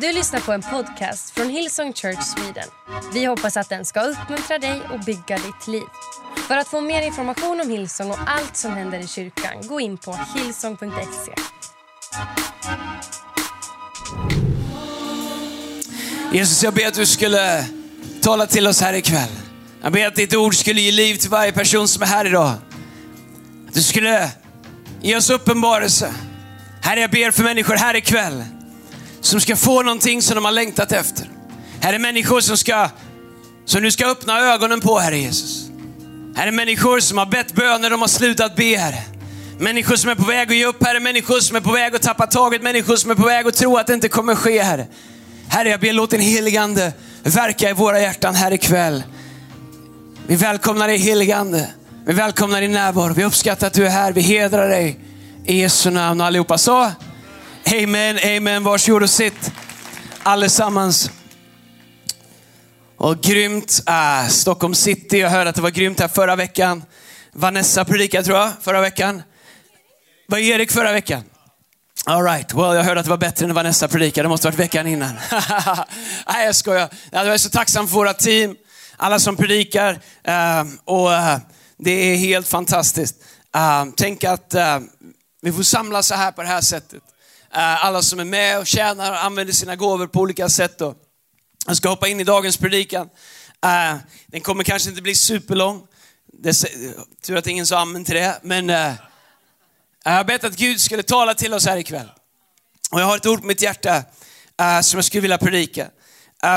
Du lyssnar på en podcast från Hillsong Church Sweden. Vi hoppas att den ska uppmuntra dig och bygga ditt liv. För att få mer information om Hillsong och allt som händer i kyrkan, gå in på hillsong.se. Jesus, jag ber att du skulle tala till oss här ikväll. Jag ber att ditt ord skulle ge liv till varje person som är här idag. Att du skulle ge oss uppenbarelse. Herre, jag ber för människor här ikväll som ska få någonting som de har längtat efter. Här är människor som, ska, som du ska öppna ögonen på, Herre Jesus. Här är människor som har bett böner, de har slutat be, Herre. Människor som är på väg att ge upp, Herre. Människor som är på väg att tappa taget. Människor som är på väg att tro att det inte kommer ske, Herre. Herre, jag ber låt din heligande verka i våra hjärtan här ikväll. Vi välkomnar dig heligande. Vi välkomnar din närvaro. Vi uppskattar att du är här. Vi hedrar dig. I Jesu namn. Och allihopa sa Amen, amen. Varsågod och sitt allesammans. Och grymt. Ah, Stockholm city. Jag hörde att det var grymt här förra veckan. Vanessa predikade tror jag förra veckan. Var Erik förra veckan? All right. well, jag hörde att det var bättre än Vanessa predikade. Det måste varit veckan innan. Nej, jag skojar. Jag är så tacksam för våra team, alla som predikar. Ehm, och eh, Det är helt fantastiskt. Ehm, tänk att eh, vi får samlas så här på det här sättet. Eh, alla som är med och tjänar och använder sina gåvor på olika sätt. Då. Jag ska hoppa in i dagens predikan. Eh, den kommer kanske inte bli superlång. Tur att ingen sa amen till det. Men eh, jag har bett att Gud skulle tala till oss här ikväll. Och jag har ett ord på mitt hjärta som jag skulle vilja predika.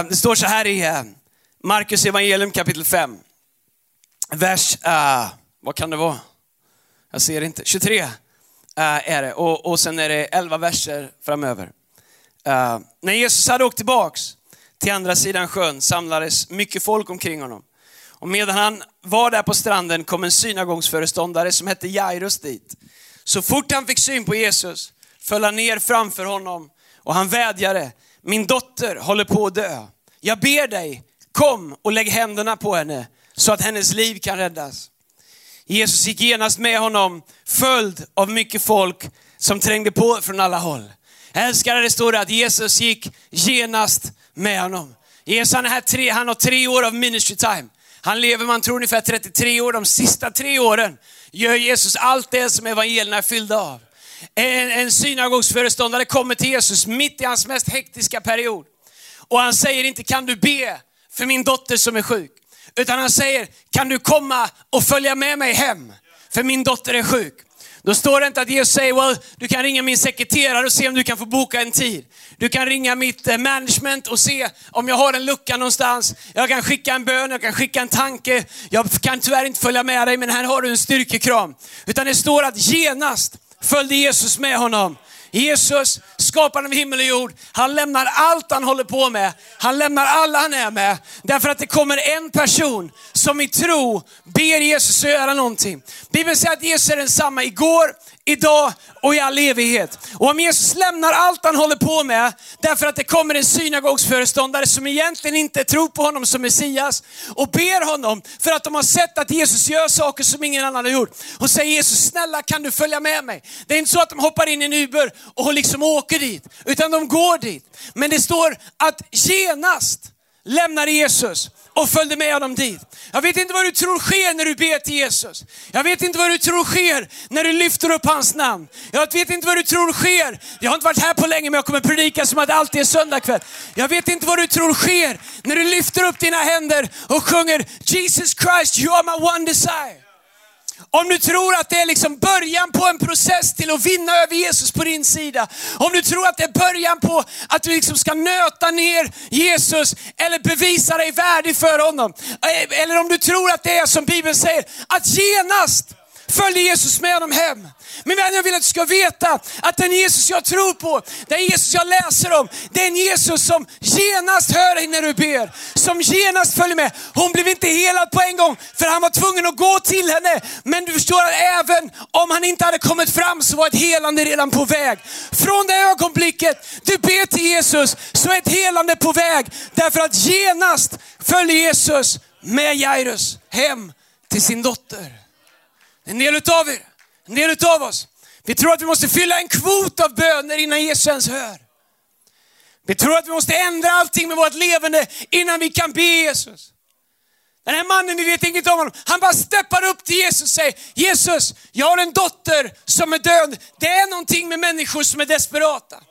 Det står så här i Markus evangelium kapitel 5. Vers, vad kan det vara? Jag ser inte. 23 Eh, är det och, och sen är det 11 verser framöver. Eh, när Jesus hade åkt tillbaks till andra sidan sjön samlades mycket folk omkring honom. Och medan han var där på stranden kom en synagogföreståndare som hette Jairus dit. Så fort han fick syn på Jesus föll han ner framför honom och han vädjade, min dotter håller på att dö. Jag ber dig, kom och lägg händerna på henne så att hennes liv kan räddas. Jesus gick genast med honom, följd av mycket folk som trängde på från alla håll. Älskade, det står det att Jesus gick genast med honom. Jesus han, är här tre, han har tre år av ministry time. Han lever, man tror ungefär 33 år. De sista tre åren gör Jesus allt det som evangelierna är fyllda av. En, en synagogsföreståndare kommer till Jesus mitt i hans mest hektiska period. Och han säger inte, kan du be för min dotter som är sjuk? Utan han säger, kan du komma och följa med mig hem? För min dotter är sjuk. Då står det inte att Jesus säger, well, du kan ringa min sekreterare och se om du kan få boka en tid. Du kan ringa mitt eh, management och se om jag har en lucka någonstans. Jag kan skicka en bön, jag kan skicka en tanke. Jag kan tyvärr inte följa med dig, men här har du en styrkekram. Utan det står att genast följde Jesus med honom. Jesus, skaparen av himmel och jord, han lämnar allt han håller på med. Han lämnar alla han är med. Därför att det kommer en person som i tro ber Jesus att göra någonting. Bibeln säger att Jesus är densamma igår, idag och i all evighet. Och om Jesus lämnar allt han håller på med, därför att det kommer en synagogsföreståndare som egentligen inte tror på honom som Messias och ber honom för att de har sett att Jesus gör saker som ingen annan har gjort. Och säger Jesus, snälla kan du följa med mig? Det är inte så att de hoppar in i en Uber och liksom åker dit, utan de går dit. Men det står att genast lämnade Jesus och följde med honom dit. Jag vet inte vad du tror sker när du ber till Jesus. Jag vet inte vad du tror sker när du lyfter upp hans namn. Jag vet inte vad du tror sker. Jag har inte varit här på länge men jag kommer predika som att det alltid är söndagkväll. Jag vet inte vad du tror sker när du lyfter upp dina händer och sjunger Jesus Christ you are my one desire. Om du tror att det är liksom början på en process till att vinna över Jesus på din sida. Om du tror att det är början på att du liksom ska nöta ner Jesus eller bevisa dig värdig för honom. Eh, eller om du tror att det är som Bibeln säger, att genast följde Jesus med honom hem. Min vän, jag vill att du ska veta att den Jesus jag tror på, den Jesus jag läser om, det är en Jesus som genast hör dig när du ber. Som genast följer med. Hon blev inte helad på en gång för han var tvungen att gå till henne. Men du förstår att även om han inte hade kommit fram så var ett helande redan på väg. Från det ögonblicket du ber till Jesus så är ett helande på väg. Därför att genast följer Jesus med Jairus hem till sin dotter. En del utav er, en del utav oss, vi tror att vi måste fylla en kvot av böner innan Jesus ens hör. Vi tror att vi måste ändra allting med vårt levande innan vi kan be Jesus. Den här mannen, vi vet inget om honom, han bara steppar upp till Jesus och säger, Jesus, jag har en dotter som är död. Det är någonting med människor som är desperata.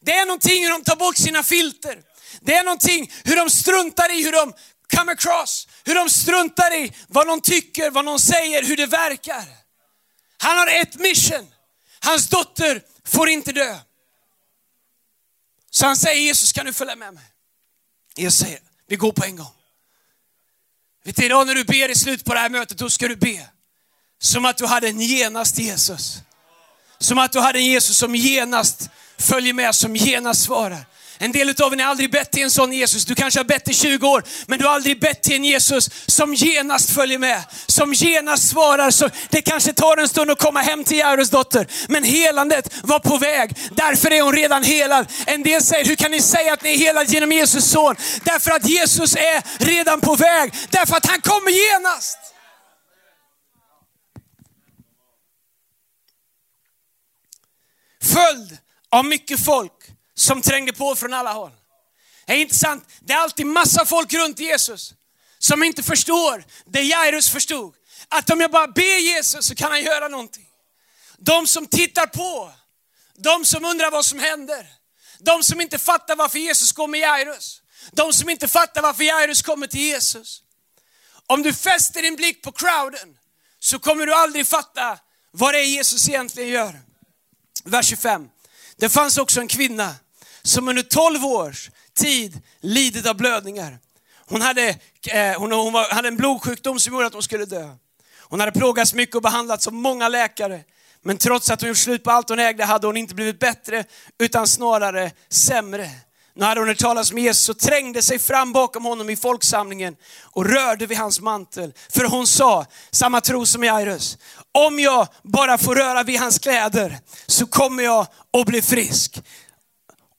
Det är någonting hur de tar bort sina filter. Det är någonting hur de struntar i hur de come across, hur de struntar i vad någon tycker, vad någon säger, hur det verkar. Han har ett mission. Hans dotter får inte dö. Så han säger Jesus kan du följa med mig? Jesus säger vi går på en gång. Vet du, idag när du ber i slutet på det här mötet, då ska du be som att du hade en genast Jesus. Som att du hade en Jesus som genast följer med, som genast svarar. En del av er har aldrig bett till en sån Jesus. Du kanske har bett i 20 år, men du har aldrig bett till en Jesus som genast följer med, som genast svarar. Så det kanske tar en stund att komma hem till Jairus dotter, men helandet var på väg. Därför är hon redan helad. En del säger, hur kan ni säga att ni är helad genom Jesus son? Därför att Jesus är redan på väg, därför att han kommer genast. Följd av mycket folk som trängde på från alla håll. Det är inte sant, det är alltid massa folk runt Jesus som inte förstår det Jairus förstod. Att om jag bara ber Jesus så kan han göra någonting. De som tittar på, de som undrar vad som händer, de som inte fattar varför Jesus går med Jairus, de som inte fattar varför Jairus kommer till Jesus. Om du fäster din blick på crowden så kommer du aldrig fatta vad det är Jesus egentligen gör. Vers 25. Det fanns också en kvinna som under 12 års tid lidit av blödningar. Hon hade, eh, hon, hon var, hade en blodsjukdom som gjorde att hon skulle dö. Hon hade plågats mycket och behandlats av många läkare. Men trots att hon gjort slut på allt hon ägde hade hon inte blivit bättre utan snarare sämre. Nu hade hon hört talas om Jesus och trängde sig fram bakom honom i folksamlingen och rörde vid hans mantel. För hon sa, samma tro som Jairus, om jag bara får röra vid hans kläder så kommer jag att bli frisk.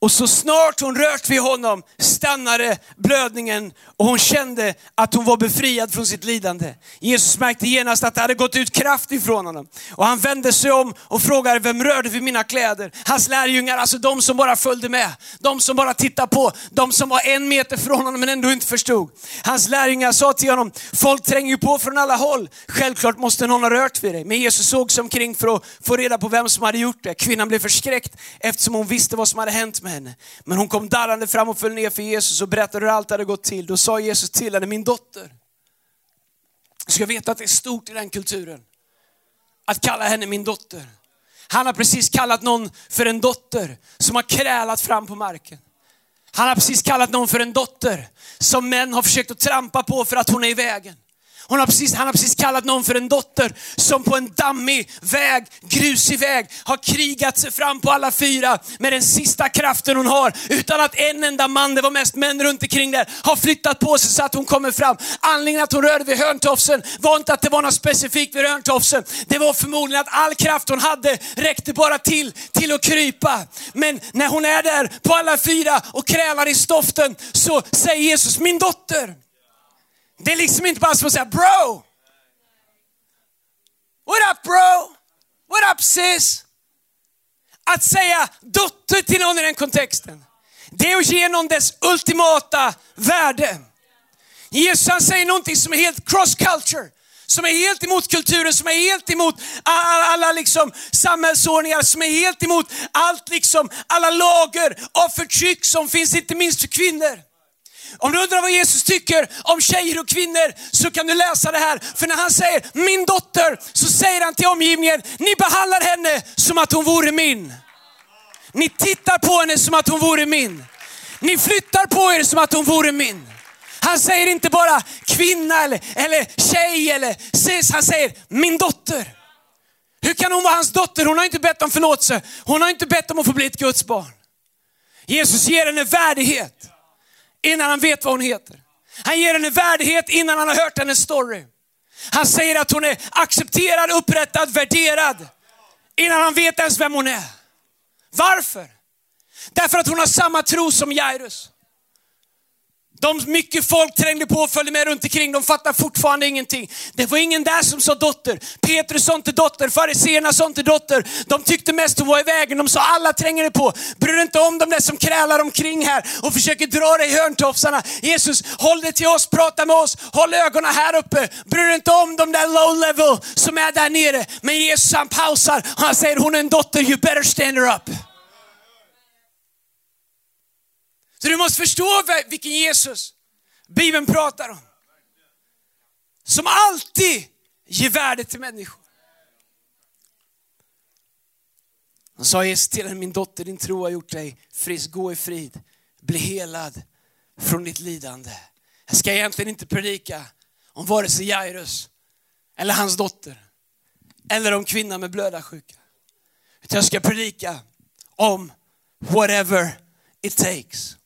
Och så snart hon rört vid honom stannade blödningen och hon kände att hon var befriad från sitt lidande. Jesus märkte genast att det hade gått ut kraft ifrån honom. Och han vände sig om och frågade, vem rörde vid mina kläder? Hans lärjungar, alltså de som bara följde med. De som bara tittade på. De som var en meter från honom men ändå inte förstod. Hans lärjungar sa till honom, folk tränger ju på från alla håll. Självklart måste någon ha rört vid dig. Men Jesus såg sig omkring för att få reda på vem som hade gjort det. Kvinnan blev förskräckt eftersom hon visste vad som hade hänt med henne. Men hon kom darrande fram och föll ner för Jesus och berättade hur allt hade gått till. Då sa Jesus till henne, min dotter. Du ska veta att det är stort i den kulturen. Att kalla henne min dotter. Han har precis kallat någon för en dotter som har krälat fram på marken. Han har precis kallat någon för en dotter som män har försökt att trampa på för att hon är i vägen. Hon har precis, han har precis kallat någon för en dotter som på en dammig väg, grusig väg, har krigat sig fram på alla fyra med den sista kraften hon har. Utan att en enda man, det var mest män runt omkring där, har flyttat på sig så att hon kommer fram. Anledningen att hon rörde vid hörntofsen var inte att det var något specifikt vid hörntofsen. Det var förmodligen att all kraft hon hade räckte bara till, till att krypa. Men när hon är där på alla fyra och krälar i stoften så säger Jesus, min dotter, det är liksom inte bara som att säga bro. What up bro? What up sis? Att säga dotter till någon i den kontexten, det är att ge någon dess ultimata värde. Jesus han säger någonting som är helt cross culture, som är helt emot kulturen, som är helt emot alla, alla liksom samhällsordningar, som är helt emot allt liksom, alla lager av förtryck som finns inte minst för kvinnor. Om du undrar vad Jesus tycker om tjejer och kvinnor så kan du läsa det här. För när han säger min dotter så säger han till omgivningen, ni behandlar henne som att hon vore min. Ni tittar på henne som att hon vore min. Ni flyttar på er som att hon vore min. Han säger inte bara kvinna eller, eller tjej eller sis, han säger min dotter. Hur kan hon vara hans dotter? Hon har inte bett om förlåtelse. Hon har inte bett om att få bli ett Guds barn. Jesus ger henne värdighet innan han vet vad hon heter. Han ger henne värdighet innan han har hört hennes story. Han säger att hon är accepterad, upprättad, värderad innan han vet ens vem hon är. Varför? Därför att hon har samma tro som Jairus. De, mycket folk trängde på och följde med runt omkring. De fattar fortfarande ingenting. Det var ingen där som sa dotter. Petrus sa inte dotter, fariséerna sa inte dotter. De tyckte mest hon var i vägen. De sa alla tränger på. Bryr dig inte om de där som krälar omkring här och försöker dra dig i hörntofsarna. Jesus, håll dig till oss, prata med oss, håll ögonen här uppe. Bryr dig inte om de där low level som är där nere. Men Jesus han pausar och han säger hon är en dotter, you better stand her up. Så du måste förstå vilken Jesus Bibeln pratar om. Som alltid ger värde till människor. Han sa Jesus till henne, min dotter din tro har gjort dig frisk, gå i frid, bli helad från ditt lidande. Jag ska egentligen inte predika om vare sig Jairus eller hans dotter eller om kvinnan med blödarsjuka. Utan jag ska predika om whatever it takes.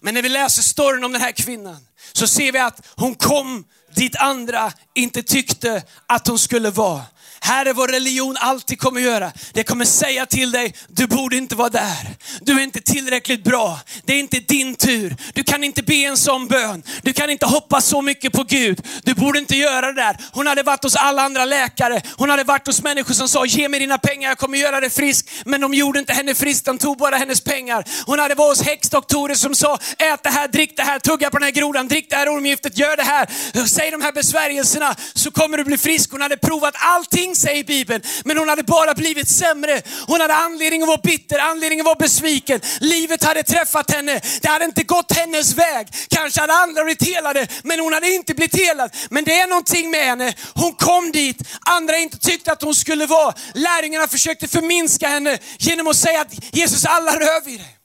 Men när vi läser storyn om den här kvinnan så ser vi att hon kom dit andra inte tyckte att hon skulle vara. Här är vad religion alltid kommer göra. Det kommer säga till dig, du borde inte vara där. Du är inte tillräckligt bra. Det är inte din tur. Du kan inte be en sån bön. Du kan inte hoppas så mycket på Gud. Du borde inte göra det där. Hon hade varit hos alla andra läkare. Hon hade varit hos människor som sa, ge mig dina pengar, jag kommer göra dig frisk. Men de gjorde inte henne frisk, de tog bara hennes pengar. Hon hade varit hos häxdoktorer som sa, ät det här, drick det här, tugga på den här grodan, drick det här ormgiftet, gör det här. Säg de här besvärjelserna så kommer du bli frisk. Hon hade provat allting säger Bibeln. Men hon hade bara blivit sämre. Hon hade anledning att vara bitter, anledning att vara besviken. Livet hade träffat henne. Det hade inte gått hennes väg. Kanske hade andra blivit helade, men hon hade inte blivit helad. Men det är någonting med henne. Hon kom dit, andra inte tyckte att hon skulle vara. Lärjungarna försökte förminska henne genom att säga att Jesus, alla rör vid dig.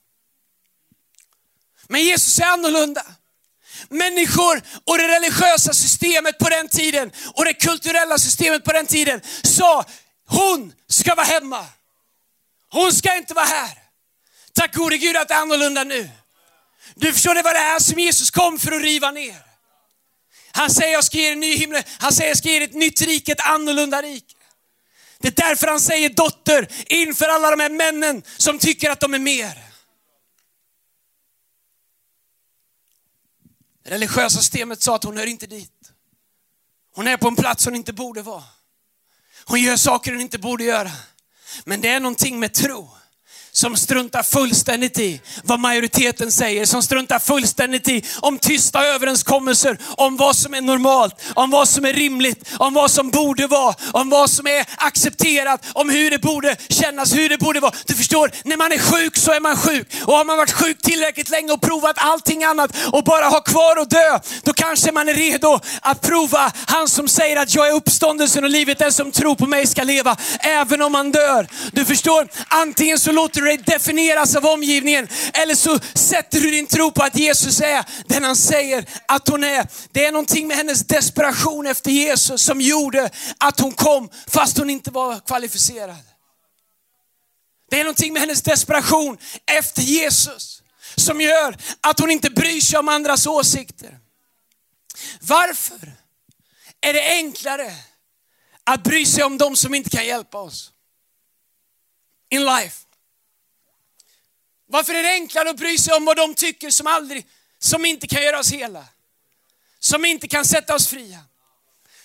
Men Jesus är annorlunda människor och det religiösa systemet på den tiden och det kulturella systemet på den tiden sa, hon ska vara hemma. Hon ska inte vara här. Tack gode Gud att det är annorlunda nu. Du förstår, det var det här som Jesus kom för att riva ner. Han säger jag ska ge er en ny himmel, han säger jag ska ge er ett nytt rike, ett annorlunda rike. Det är därför han säger dotter inför alla de här männen som tycker att de är mer. Det religiösa systemet sa att hon hör inte dit. Hon är på en plats hon inte borde vara. Hon gör saker hon inte borde göra. Men det är någonting med tro som struntar fullständigt i vad majoriteten säger, som struntar fullständigt i om tysta överenskommelser, om vad som är normalt, om vad som är rimligt, om vad som borde vara, om vad som är accepterat, om hur det borde kännas, hur det borde vara. Du förstår, när man är sjuk så är man sjuk. Och har man varit sjuk tillräckligt länge och provat allting annat och bara har kvar att dö, då kanske man är redo att prova han som säger att jag är uppståndelsen och livet, den som tror på mig ska leva, även om man dör. Du förstår, antingen så låter du dig definieras av omgivningen. Eller så sätter du din tro på att Jesus är den han säger att hon är. Det är någonting med hennes desperation efter Jesus som gjorde att hon kom fast hon inte var kvalificerad. Det är någonting med hennes desperation efter Jesus som gör att hon inte bryr sig om andras åsikter. Varför är det enklare att bry sig om de som inte kan hjälpa oss? In life. Varför är det enklare att bry sig om vad de tycker som aldrig, som inte kan göra oss hela? Som inte kan sätta oss fria?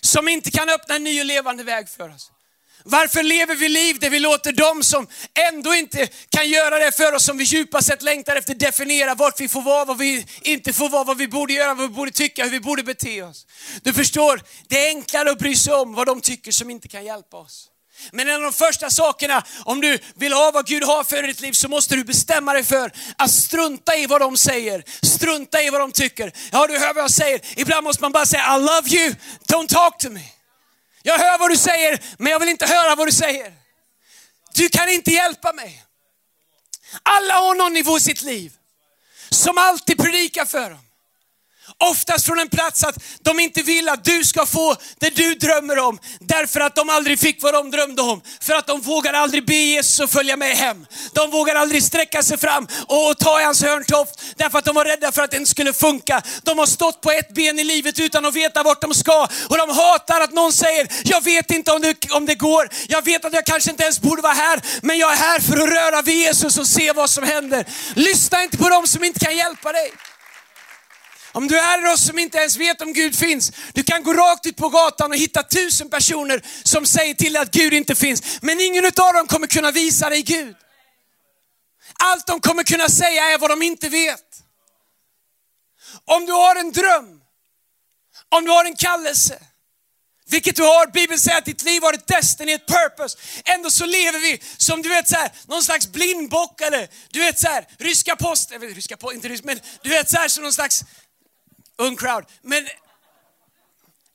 Som inte kan öppna en ny och levande väg för oss? Varför lever vi liv där vi låter dem som ändå inte kan göra det för oss, som vi djupast sett längtar efter, definiera vart vi får vara, vad vi inte får vara, vad vi borde göra, vad vi borde tycka, hur vi borde bete oss. Du förstår, det är enklare att bry sig om vad de tycker som inte kan hjälpa oss. Men en av de första sakerna, om du vill ha vad Gud har för ditt liv, så måste du bestämma dig för att strunta i vad de säger. Strunta i vad de tycker. Ja, du hör vad jag säger. Ibland måste man bara säga, I love you, don't talk to me. Jag hör vad du säger, men jag vill inte höra vad du säger. Du kan inte hjälpa mig. Alla har någon nivå i sitt liv som alltid predikar för dem. Oftast från en plats att de inte vill att du ska få det du drömmer om. Därför att de aldrig fick vad de drömde om. För att de vågar aldrig be Jesus att följa med hem. De vågar aldrig sträcka sig fram och ta i hans hörntoft. Därför att de var rädda för att det inte skulle funka. De har stått på ett ben i livet utan att veta vart de ska. Och de hatar att någon säger, jag vet inte om det, om det går. Jag vet att jag kanske inte ens borde vara här. Men jag är här för att röra vid Jesus och se vad som händer. Lyssna inte på dem som inte kan hjälpa dig. Om du är oss som inte ens vet om Gud finns, du kan gå rakt ut på gatan och hitta tusen personer som säger till dig att Gud inte finns. Men ingen av dem kommer kunna visa dig Gud. Allt de kommer kunna säga är vad de inte vet. Om du har en dröm, om du har en kallelse, vilket du har, Bibeln säger att ditt liv har ett destiny, ett purpose. Ändå så lever vi som du vet så här, någon slags blindbock eller du vet så här, ryska post, eller ryska post, inte rysk, men du vet så här som någon slags ung crowd. Men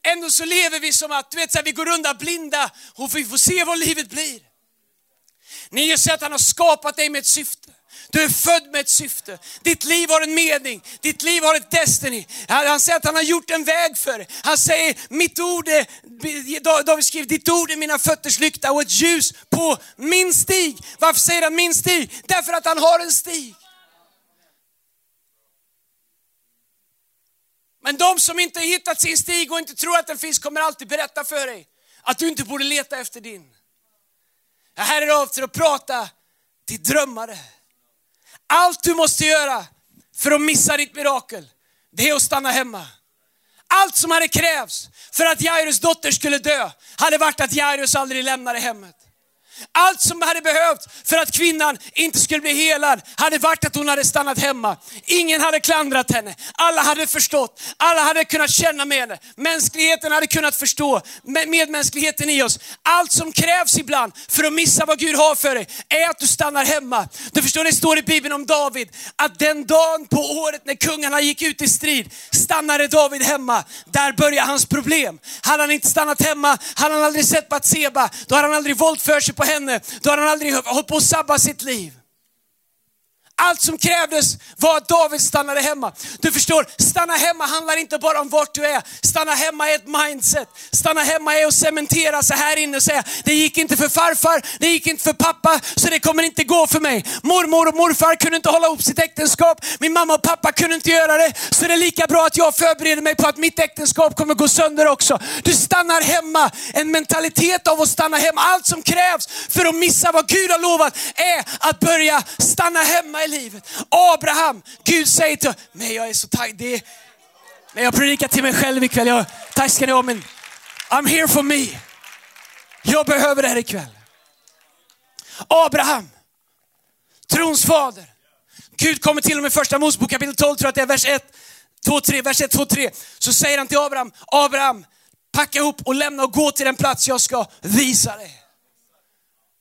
ändå så lever vi som att du vet så här, vi går undan blinda och vi får se vad livet blir. Ni ser att han har skapat dig med ett syfte. Du är född med ett syfte. Ditt liv har en mening. Ditt liv har ett destiny. Han säger att han har gjort en väg för dig. Han säger, mitt ord är, David skriver, ditt ord är mina fötters lykta och ett ljus på min stig. Varför säger han min stig? Därför att han har en stig. Men de som inte hittat sin stig och inte tror att den finns kommer alltid berätta för dig att du inte borde leta efter din. Jag är här idag för att prata till drömmare. Allt du måste göra för att missa ditt mirakel, det är att stanna hemma. Allt som hade krävts för att Jairus dotter skulle dö, hade varit att Jairus aldrig lämnade hemmet. Allt som hade behövts för att kvinnan inte skulle bli helad hade varit att hon hade stannat hemma. Ingen hade klandrat henne. Alla hade förstått. Alla hade kunnat känna med henne. Mänskligheten hade kunnat förstå medmänskligheten i oss. Allt som krävs ibland för att missa vad Gud har för dig är att du stannar hemma. Du förstår, det står i Bibeln om David att den dagen på året när kungarna gick ut i strid stannade David hemma. Där började hans problem. Hade han inte stannat hemma, hade han aldrig sett Batseba, då hade han aldrig våldfört sig på henne, då hade han aldrig hållit på att sabba sitt liv. Allt som krävdes var att David stannade hemma. Du förstår, stanna hemma handlar inte bara om vart du är. Stanna hemma är ett mindset. Stanna hemma är att cementera sig här inne och säga, det gick inte för farfar, det gick inte för pappa, så det kommer inte gå för mig. Mormor och morfar kunde inte hålla ihop sitt äktenskap, min mamma och pappa kunde inte göra det, så det är lika bra att jag förbereder mig på att mitt äktenskap kommer gå sönder också. Du stannar hemma, en mentalitet av att stanna hemma. Allt som krävs för att missa vad Gud har lovat är att börja stanna hemma livet. Abraham, Gud säger till men jag är så taggad. Men jag predikar till mig själv ikväll. Jag, tack ska ni ha, men I'm here for me. Jag behöver det här ikväll. Abraham, trons fader. Gud kommer till och med första Mosebok kapitel 12, tror jag att det är vers 1, 2, 3, vers 1, 2, 3. Så säger han till Abraham, Abraham, packa ihop och lämna och gå till den plats jag ska visa dig.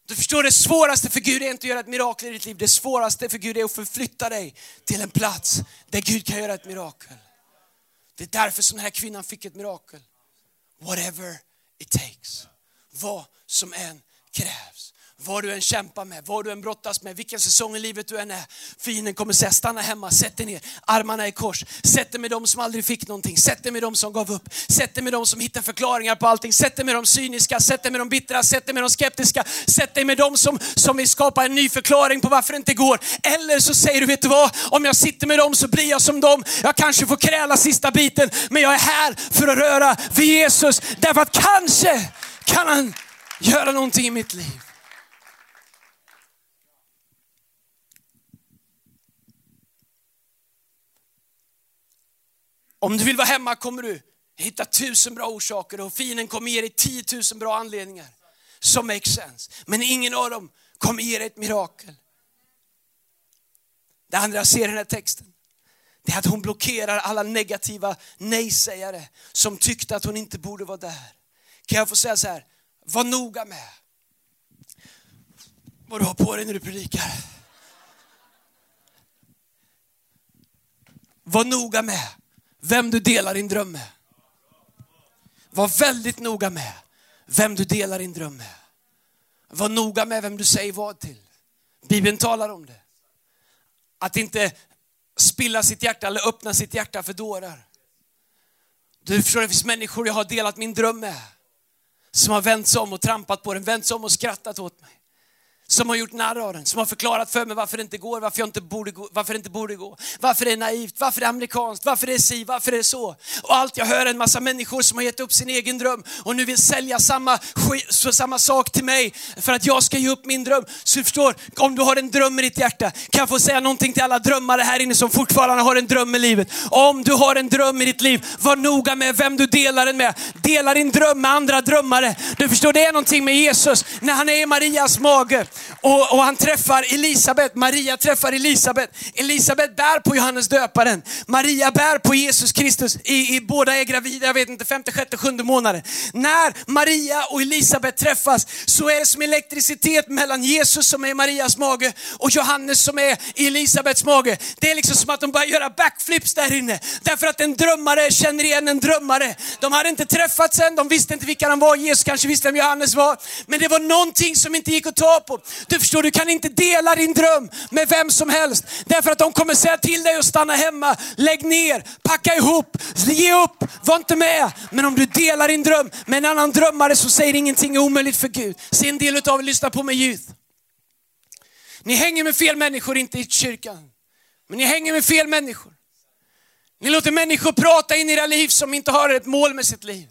Du förstår, det svåraste för Gud är inte att göra ett mirakel i ditt liv. Det svåraste för Gud är att förflytta dig till en plats där Gud kan göra ett mirakel. Det är därför som den här kvinnan fick ett mirakel. Whatever it takes. Vad som än krävs. Vad du än kämpar med, vad du än brottas med, vilken säsong i livet du än är. Fienden kommer säga, stanna hemma, sätt dig ner, armarna i kors. Sätt dig med dem som aldrig fick någonting, sätt dig med dem som gav upp. Sätt dig med dem som hittar förklaringar på allting. Sätt dig med de cyniska, sätt dig med de bittra, sätt dig med de skeptiska. Sätt dig med dem som, som vill skapa en ny förklaring på varför det inte går. Eller så säger du, vet du vad? Om jag sitter med dem så blir jag som dem. Jag kanske får kräla sista biten, men jag är här för att röra vid Jesus. Därför att kanske kan han göra någonting i mitt liv. Om du vill vara hemma kommer du hitta tusen bra orsaker och fienden kommer ge dig tiotusen bra anledningar som makes sense. Men ingen av dem kommer ge dig ett mirakel. Det andra jag ser i den här texten, det är att hon blockerar alla negativa nej-sägare som tyckte att hon inte borde vara där. Kan jag få säga så här, var noga med vad du har på dig när du predikar. Var noga med vem du delar din dröm med. Var väldigt noga med vem du delar din dröm med. Var noga med vem du säger vad till. Bibeln talar om det. Att inte spilla sitt hjärta eller öppna sitt hjärta för dårar. Du förstår, det finns människor jag har delat min dröm med som har vänt sig om och trampat på den, vänt sig om och skrattat åt mig som har gjort narr av den, som har förklarat för mig varför det inte går, varför, jag inte borde gå, varför det inte borde gå, varför det är naivt, varför det är amerikanskt, varför det är si, varför det är så. Och allt jag hör är en massa människor som har gett upp sin egen dröm och nu vill sälja samma, samma sak till mig för att jag ska ge upp min dröm. Så du förstår, om du har en dröm i ditt hjärta, kan jag få säga någonting till alla drömmare här inne som fortfarande har en dröm i livet. Om du har en dröm i ditt liv, var noga med vem du delar den med. Dela din dröm med andra drömmare. Du förstår, det är någonting med Jesus när han är i Marias mage och, och han träffar Elisabet. Maria träffar Elisabet. Elisabet bär på Johannes döparen. Maria bär på Jesus Kristus. I, i båda är gravida, jag vet inte, femte, sjätte, sjunde månaden. När Maria och Elisabet träffas så är det som elektricitet mellan Jesus som är i Marias mage och Johannes som är i Elisabets mage. Det är liksom som att de börjar göra backflips där inne. Därför att en drömmare känner igen en drömmare. De hade inte träffats än, de visste inte vilka de var. Jesus kanske visste vem Johannes var. Men det var någonting som inte gick att ta på. Du förstår, du kan inte dela din dröm med vem som helst. Därför att de kommer säga till dig att stanna hemma, lägg ner, packa ihop, ge upp, var inte med. Men om du delar din dröm med en annan drömmare så säger ingenting är omöjligt för Gud. Se en del av er lyssna på mig youth. Ni hänger med fel människor, inte i kyrkan. Men ni hänger med fel människor. Ni låter människor prata in i era liv som inte har ett mål med sitt liv.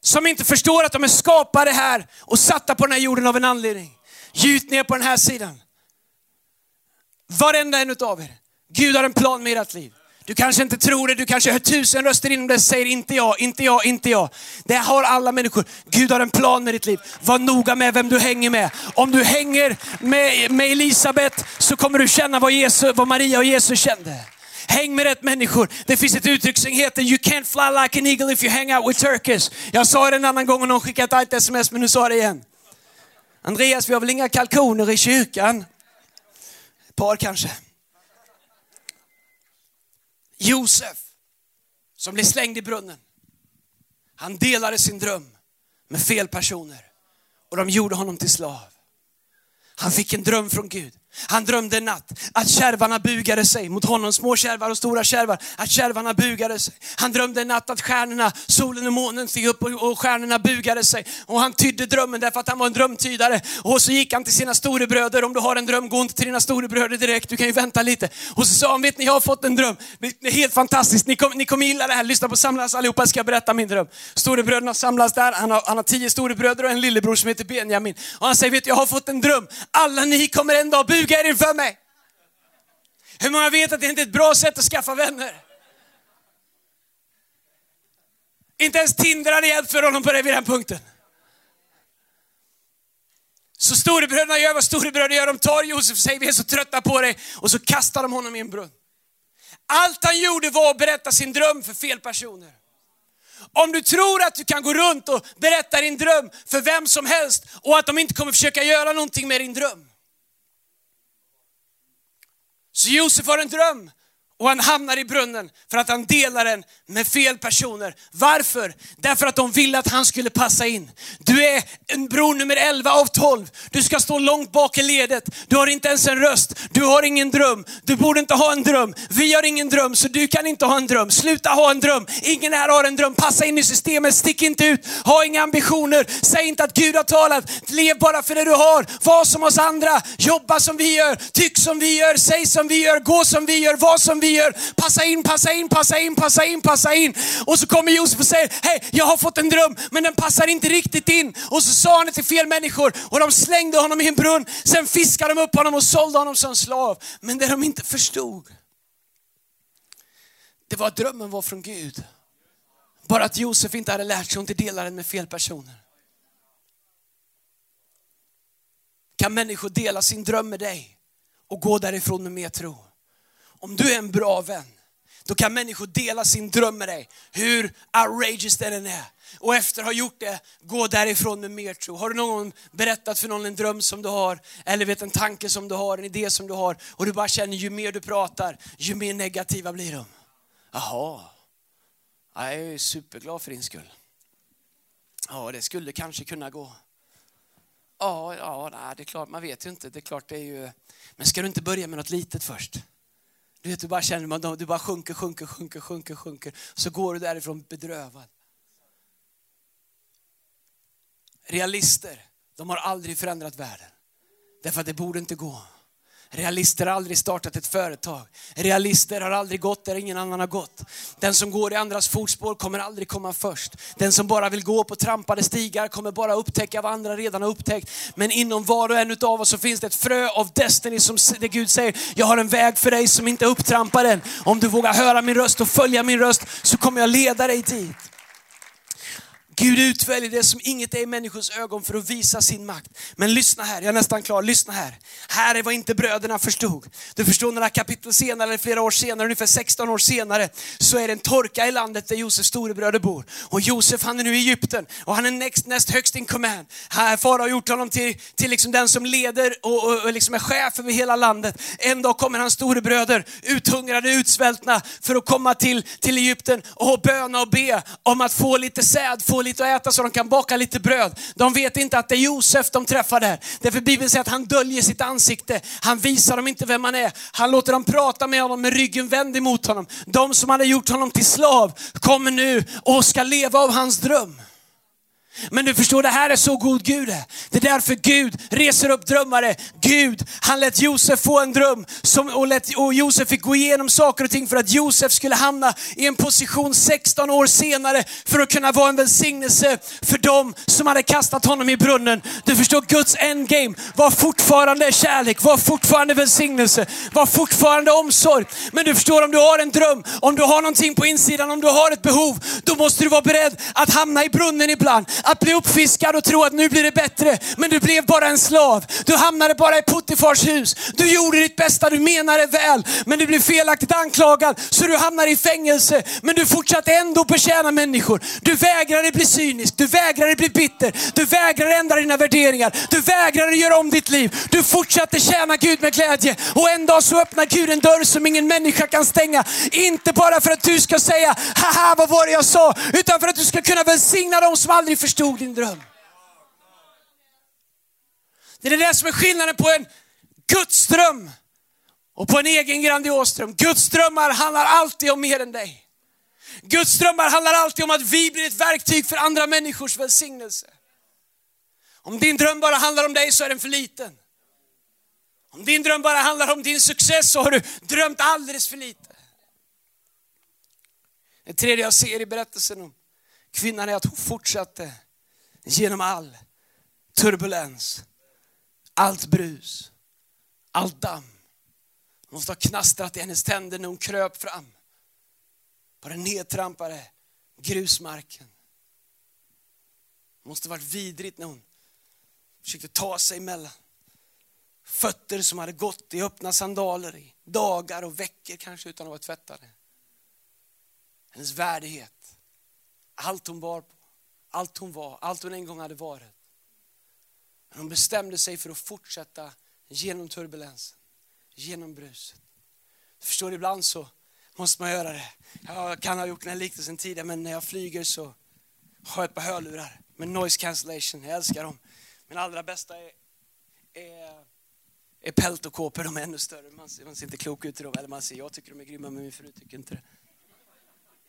Som inte förstår att de är skapade här och satta på den här jorden av en anledning. Gjut ner på den här sidan. Varenda en av er. Gud har en plan med ert liv. Du kanske inte tror det, du kanske hör tusen röster inom dig säger inte jag, inte jag, inte jag. Det har alla människor. Gud har en plan med ditt liv. Var noga med vem du hänger med. Om du hänger med, med Elisabet så kommer du känna vad, Jesus, vad Maria och Jesus kände. Häng med rätt människor. Det finns ett uttryck som heter You can't fly like an eagle if you hang out with turkeys. Jag sa det en annan gång och någon skickade ett argt sms, men nu sa jag det igen. Andreas, vi har väl inga kalkoner i kyrkan? Ett par kanske. Josef, som blev slängd i brunnen. Han delade sin dröm med fel personer och de gjorde honom till slav. Han fick en dröm från Gud. Han drömde en natt att kärvarna bugade sig mot honom, små kärvar och stora kärvar, att kärvarna bugade sig. Han drömde en natt att stjärnorna, solen och månen steg upp och stjärnorna bugade sig. Och han tydde drömmen därför att han var en drömtydare. Och så gick han till sina storebröder, om du har en dröm, gå inte till dina storebröder direkt, du kan ju vänta lite. Och så sa han, vet ni, jag har fått en dröm. Det är helt fantastiskt, ni kommer, ni kommer gilla det här, lyssna på samlas allihopa, ska jag berätta min dröm. Storebröderna samlas där, han har, han har tio storebröder och en lillebror som heter Benjamin. Och han säger, vet du, jag har fått en dröm, alla ni kommer en dag buga buga er inför mig. Hur många vet att det inte är ett bra sätt att skaffa vänner? Inte ens Tinder hade hjälpt för honom på det vid den punkten. Så storebröderna gör vad storebröder gör. De tar Josef och säger vi är så trötta på dig och så kastar de honom i en brunn. Allt han gjorde var att berätta sin dröm för fel personer. Om du tror att du kan gå runt och berätta din dröm för vem som helst och att de inte kommer försöka göra någonting med din dröm. Så Josef har en dröm och han hamnar i brunnen för att han delar den med fel personer. Varför? Därför att de ville att han skulle passa in. Du är en bror nummer 11 av 12. Du ska stå långt bak i ledet. Du har inte ens en röst. Du har ingen dröm. Du borde inte ha en dröm. Vi har ingen dröm, så du kan inte ha en dröm. Sluta ha en dröm. Ingen här har en dröm. Passa in i systemet. Stick inte ut. Ha inga ambitioner. Säg inte att Gud har talat. Lev bara för det du har. Var som oss andra. Jobba som vi gör. Tyck som vi gör. Säg som vi gör. Gå som vi gör. Var som vi gör. Passa in, passa in, passa in, passa in, passa in. Och så kommer Josef och säger, hej, jag har fått en dröm, men den passar inte riktigt in. Och så sa han det till fel människor och de slängde honom i en brunn. Sen fiskade de upp honom och sålde honom som slav. Men det de inte förstod, det var att drömmen var från Gud. Bara att Josef inte hade lärt sig att inte dela den med fel personer. Kan människor dela sin dröm med dig och gå därifrån med mer tro? Om du är en bra vän, då kan människor dela sin dröm med dig, hur outrageous den än är. Och efter att ha gjort det, gå därifrån med mer tro. Har du någon gång berättat för någon en dröm som du har, eller vet en tanke som du har, en idé som du har, och du bara känner ju mer du pratar, ju mer negativa blir de. Jaha, jag är superglad för din skull. Ja, det skulle kanske kunna gå. Ja, ja, nej, det är klart, man vet ju inte. Det är klart, det är ju... Men ska du inte börja med något litet först? Du, vet, du bara känner du bara sjunker, sjunker, sjunker, sjunker, sjunker. Så går du därifrån bedrövad. Realister, de har aldrig förändrat världen. Därför att det borde inte gå. Realister har aldrig startat ett företag. Realister har aldrig gått där ingen annan har gått. Den som går i andras fotspår kommer aldrig komma först. Den som bara vill gå på trampade stigar kommer bara upptäcka vad andra redan har upptäckt. Men inom var och en av oss så finns det ett frö av Destiny som det Gud säger, jag har en väg för dig som inte är upptrampad än. Om du vågar höra min röst och följa min röst så kommer jag leda dig dit. Gud utväljer det som inget är i människors ögon för att visa sin makt. Men lyssna här, jag är nästan klar, lyssna här. Här är vad inte bröderna förstod. Du förstår några kapitel senare, eller flera år senare, ungefär 16 år senare, så är det en torka i landet där Josefs storebröder bor. Och Josef han är nu i Egypten och han är näst, näst högst in command. Farao har gjort honom till, till liksom den som leder och, och, och liksom är chef över hela landet. En dag kommer hans storebröder uthungrade, utsvältna för att komma till, till Egypten och böna och be om att få lite säd, få lite att äta så de kan baka lite bröd. De vet inte att det är Josef de träffar där. Därför Bibeln säger att han döljer sitt ansikte. Han visar dem inte vem han är. Han låter dem prata med honom med ryggen vänd emot honom. De som hade gjort honom till slav kommer nu och ska leva av hans dröm. Men du förstår, det här är så god Gud är. Det är därför Gud reser upp drömmare. Gud, han lät Josef få en dröm som, och, lät, och Josef fick gå igenom saker och ting för att Josef skulle hamna i en position 16 år senare för att kunna vara en välsignelse för dem som hade kastat honom i brunnen. Du förstår, Guds endgame var fortfarande kärlek, var fortfarande välsignelse, var fortfarande omsorg. Men du förstår, om du har en dröm, om du har någonting på insidan, om du har ett behov, då måste du vara beredd att hamna i brunnen ibland att bli uppfiskad och tro att nu blir det bättre. Men du blev bara en slav. Du hamnade bara i Puttifars hus. Du gjorde ditt bästa, du menade väl. Men du blev felaktigt anklagad så du hamnade i fängelse. Men du fortsatte ändå betjäna människor. Du vägrade bli cynisk, du vägrade bli bitter. Du vägrade ändra dina värderingar. Du vägrade göra om ditt liv. Du fortsatte tjäna Gud med glädje. Och en dag så öppnar Gud en dörr som ingen människa kan stänga. Inte bara för att du ska säga, haha vad var det jag sa? Utan för att du ska kunna välsigna dem som aldrig förstod förstod din dröm. Det är det som är skillnaden på en Guds dröm och på en egen grandios dröm. Guds drömmar handlar alltid om mer än dig. Guds drömmar handlar alltid om att vi blir ett verktyg för andra människors välsignelse. Om din dröm bara handlar om dig så är den för liten. Om din dröm bara handlar om din success så har du drömt alldeles för lite. Det tredje jag ser i berättelsen om kvinnan är att hon fortsatte genom all turbulens, allt brus, allt damm. Det måste ha knastrat i hennes tänder när hon kröp fram på den nedtrampade grusmarken. Det måste varit vidrigt när hon försökte ta sig emellan. Fötter som hade gått i öppna sandaler i dagar och veckor kanske utan att vara tvättade. Hennes värdighet, allt hon bar på allt hon var, allt hon en gång hade varit. Men hon bestämde sig för att fortsätta genom turbulensen, genom bruset. Du förstår, ibland så måste man göra det. Jag kan ha gjort den här liknelsen tidigare, men när jag flyger så har jag ett par hörlurar med noise cancellation. Jag älskar dem. Min allra bästa är, är, är peltokåpor. De är ännu större. Man ser, man ser inte klok ut i dem. Eller man ser, jag tycker de är grymma, men min fru tycker inte det.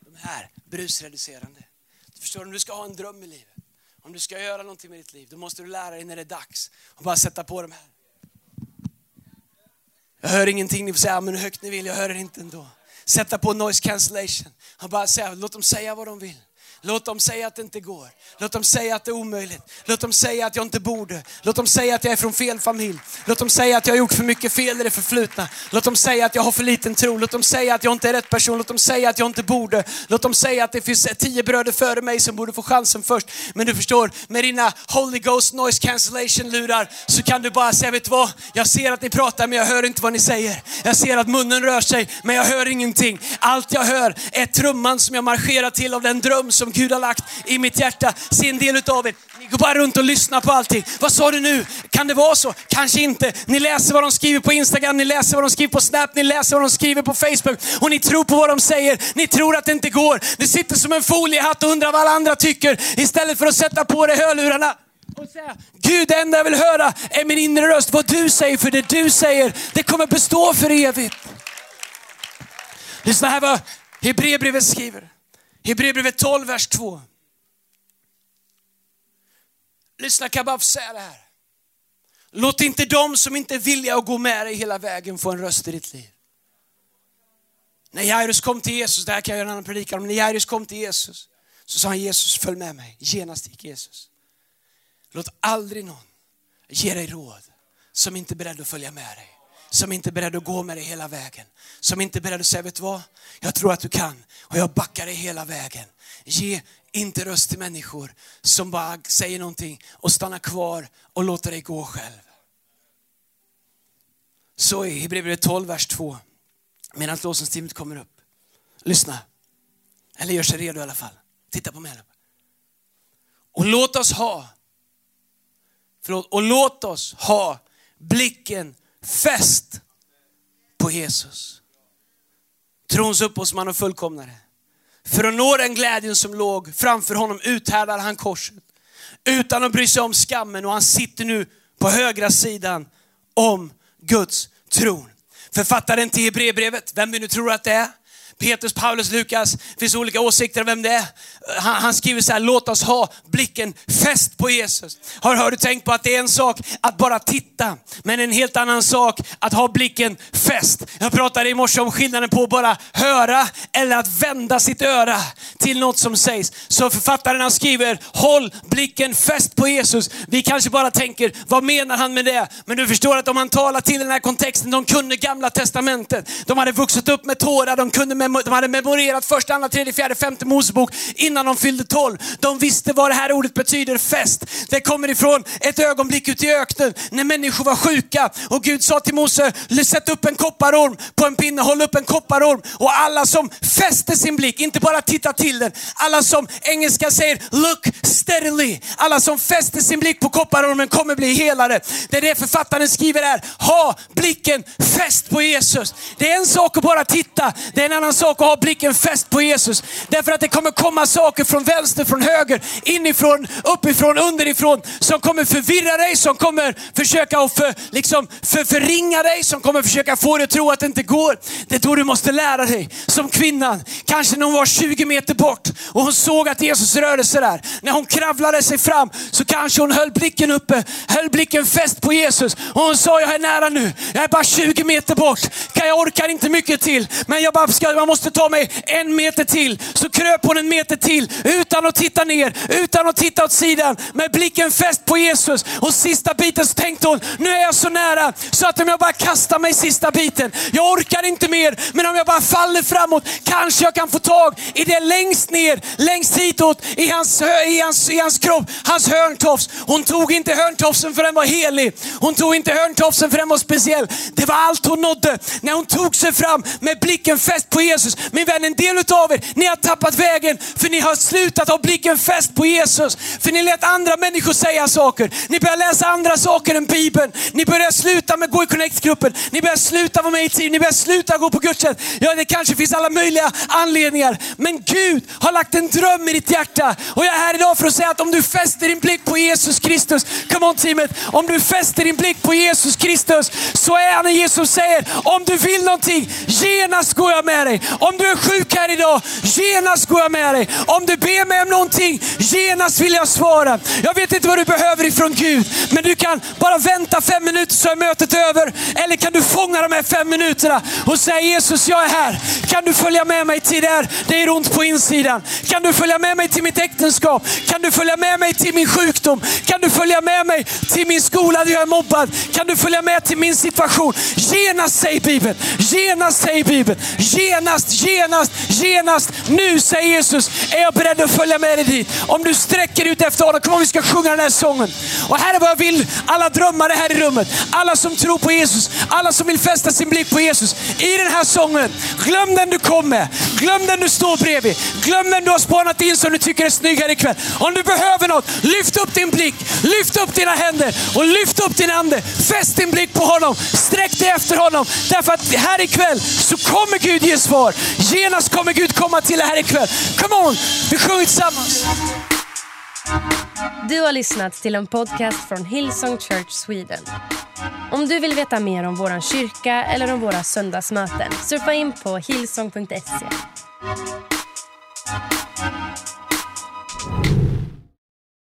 De här, brusreducerande. Förstår du, om du ska ha en dröm i livet, om du ska göra någonting med ditt liv, då måste du lära dig när det är dags och bara sätta på de här. Jag hör ingenting, ni får säga men hur högt ni vill, jag hör det inte ändå. Sätta på noise cancellation och bara säga, låt dem säga vad de vill. Låt dem säga att det inte går. Låt dem säga att det är omöjligt. Låt dem säga att jag inte borde. Låt dem säga att jag är från fel familj. Låt dem säga att jag har gjort för mycket fel i det förflutna. Låt dem säga att jag har för liten tro. Låt dem säga att jag inte är rätt person. Låt dem säga att jag inte borde. Låt dem säga att det finns tio bröder före mig som borde få chansen först. Men du förstår, med dina Holy Ghost noise cancellation-lurar så kan du bara säga, vet du vad? Jag ser att ni pratar men jag hör inte vad ni säger. Jag ser att munnen rör sig men jag hör ingenting. Allt jag hör är trumman som jag marscherar till av den dröm som Gud har lagt i mitt hjärta. Se en del utav er, ni går bara runt och lyssnar på allting. Vad sa du nu? Kan det vara så? Kanske inte. Ni läser vad de skriver på Instagram, ni läser vad de skriver på Snap, ni läser vad de skriver på Facebook och ni tror på vad de säger. Ni tror att det inte går. Ni sitter som en foliehatt och undrar vad alla andra tycker istället för att sätta på er hörlurarna och säga, Gud det enda jag vill höra är min inre röst. Vad du säger, för det du säger, det kommer bestå för evigt. Lyssna här vad Hebreerbrevet skriver. Hebreerbrevet 12, vers 2. Lyssna, kan jag bara få säga det här. Låt inte de som inte är villiga att gå med dig hela vägen få en röst i ditt liv. När Jairus kom till Jesus, det här kan jag göra en annan predikan om, när Jairus kom till Jesus så sa han Jesus följ med mig. Genast gick Jesus. Låt aldrig någon ge dig råd som inte är beredd att följa med dig. Som inte är beredd att gå med dig hela vägen. Som inte är beredd att säga, vet du vad? Jag tror att du kan och jag backar dig hela vägen. Ge inte röst till människor som bara säger någonting och stannar kvar och låter dig gå själv. Så i Hebreerbrevet 12, vers 2, medan lovsångsteamet kommer upp. Lyssna. Eller gör sig redo i alla fall. Titta på mig. Och låt oss ha, förlåt, och låt oss ha blicken fäst på Jesus. Trons upphovsman och fullkomnare. För att nå den glädjen som låg framför honom uthärdade han korset. Utan att bry sig om skammen och han sitter nu på högra sidan om Guds tron. Författaren till Hebreerbrevet, vem vi nu tror att det är, Petrus, Paulus, Lukas, det finns olika åsikter om vem det är. Han, han, skriver så här, låt oss ha blicken fäst på Jesus. Har, har du tänkt på att det är en sak att bara titta, men en helt annan sak att ha blicken fäst. Jag pratade i morse om skillnaden på att bara höra eller att vända sitt öra till något som sägs. Så författaren han skriver, håll blicken fäst på Jesus. Vi kanske bara tänker, vad menar han med det? Men du förstår att om han talar till den här kontexten, de kunde gamla testamentet. De hade vuxit upp med tårar, de kunde de hade memorerat första, andra, tredje, fjärde, femte Mosebok innan innan de fyllde tolv. De visste vad det här ordet betyder, fest. Det kommer ifrån ett ögonblick ute i öknen när människor var sjuka och Gud sa till Mose, sätt upp en kopparorm på en pinne, håll upp en kopparorm och alla som fäste sin blick, inte bara titta till den, alla som engelska säger look steadily, alla som fäste sin blick på kopparormen kommer bli helade. Det är det författaren skriver här, ha blicken fäst på Jesus. Det är en sak att bara titta, det är en annan sak att ha blicken fäst på Jesus. Därför att det kommer komma saker från vänster, från höger, inifrån, uppifrån, underifrån som kommer förvirra dig, som kommer försöka att för, liksom, för, förringa dig, som kommer försöka få dig att tro att det inte går. Det är då du måste lära dig. Som kvinnan, kanske när hon var 20 meter bort och hon såg att Jesus rörde sig där. När hon kravlade sig fram så kanske hon höll blicken uppe, höll blicken fäst på Jesus. Och hon sa, jag är nära nu, jag är bara 20 meter bort. Jag orkar inte mycket till, men jag bara ska, man måste ta mig en meter till. Så kröp hon en meter till utan att titta ner, utan att titta åt sidan. Med blicken fäst på Jesus. Och sista biten så tänkte hon, nu är jag så nära så att om jag bara kastar mig sista biten, jag orkar inte mer, men om jag bara faller framåt kanske jag kan få tag i det längst ner, längst hitåt i hans, i hans, i hans kropp, hans hörntofs. Hon tog inte hörntofsen för den var helig. Hon tog inte hörntofsen för den var speciell. Det var allt hon nådde när hon tog sig fram med blicken fäst på Jesus Jesus. Min vän, en del av er, ni har tappat vägen för ni har slutat ha blicken fäst på Jesus. För ni lät andra människor säga saker. Ni börjar läsa andra saker än Bibeln. Ni börjar sluta med att gå i Connect-gruppen. Ni börjar sluta vara med i team. Ni börjar sluta gå på gudstjänst. Ja, det kanske finns alla möjliga anledningar. Men Gud har lagt en dröm i ditt hjärta. Och jag är här idag för att säga att om du fäster din blick på Jesus Kristus, come on teamet. Om du fäster din blick på Jesus Kristus så är han en Jesus säger, om du vill någonting, genast går jag med dig. Om du är sjuk här idag, genast går jag med dig. Om du ber mig om någonting, genast vill jag svara. Jag vet inte vad du behöver ifrån Gud, men du kan bara vänta fem minuter så är mötet över. Eller kan du fånga de här fem minuterna och säga Jesus, jag är här. Kan du följa med mig till där det är ont på insidan? Kan du följa med mig till mitt äktenskap? Kan du följa med mig till min sjukdom? Kan du följa med mig till min skola där jag är mobbad? Kan du följa med till min situation? Genast säger Bibeln, genast säger Bibeln, genast genast, genast, genast. Nu säger Jesus, är jag beredd att följa med dig dit. Om du sträcker ut efter honom, kom vi ska sjunga den här sången. Och här är vad jag vill, alla drömmare här i rummet, alla som tror på Jesus, alla som vill fästa sin blick på Jesus. I den här sången, glöm den du kom med, glöm den du står bredvid, glöm den du har spanat in som du tycker är snygg här ikväll. Om du behöver något, lyft upp din blick, lyft upp dina händer och lyft upp din ande. Fäst din blick på honom, sträck dig efter honom. Därför att här ikväll så kommer Gud ge svar. Genast kommer Gud komma till dig här ikväll. Come on, vi sjunger tillsammans. Du har lyssnat till en podcast från Hillsong Church Sweden. Om du vill veta mer om vår kyrka eller om våra söndagsmöten surfa in på hillsong.se.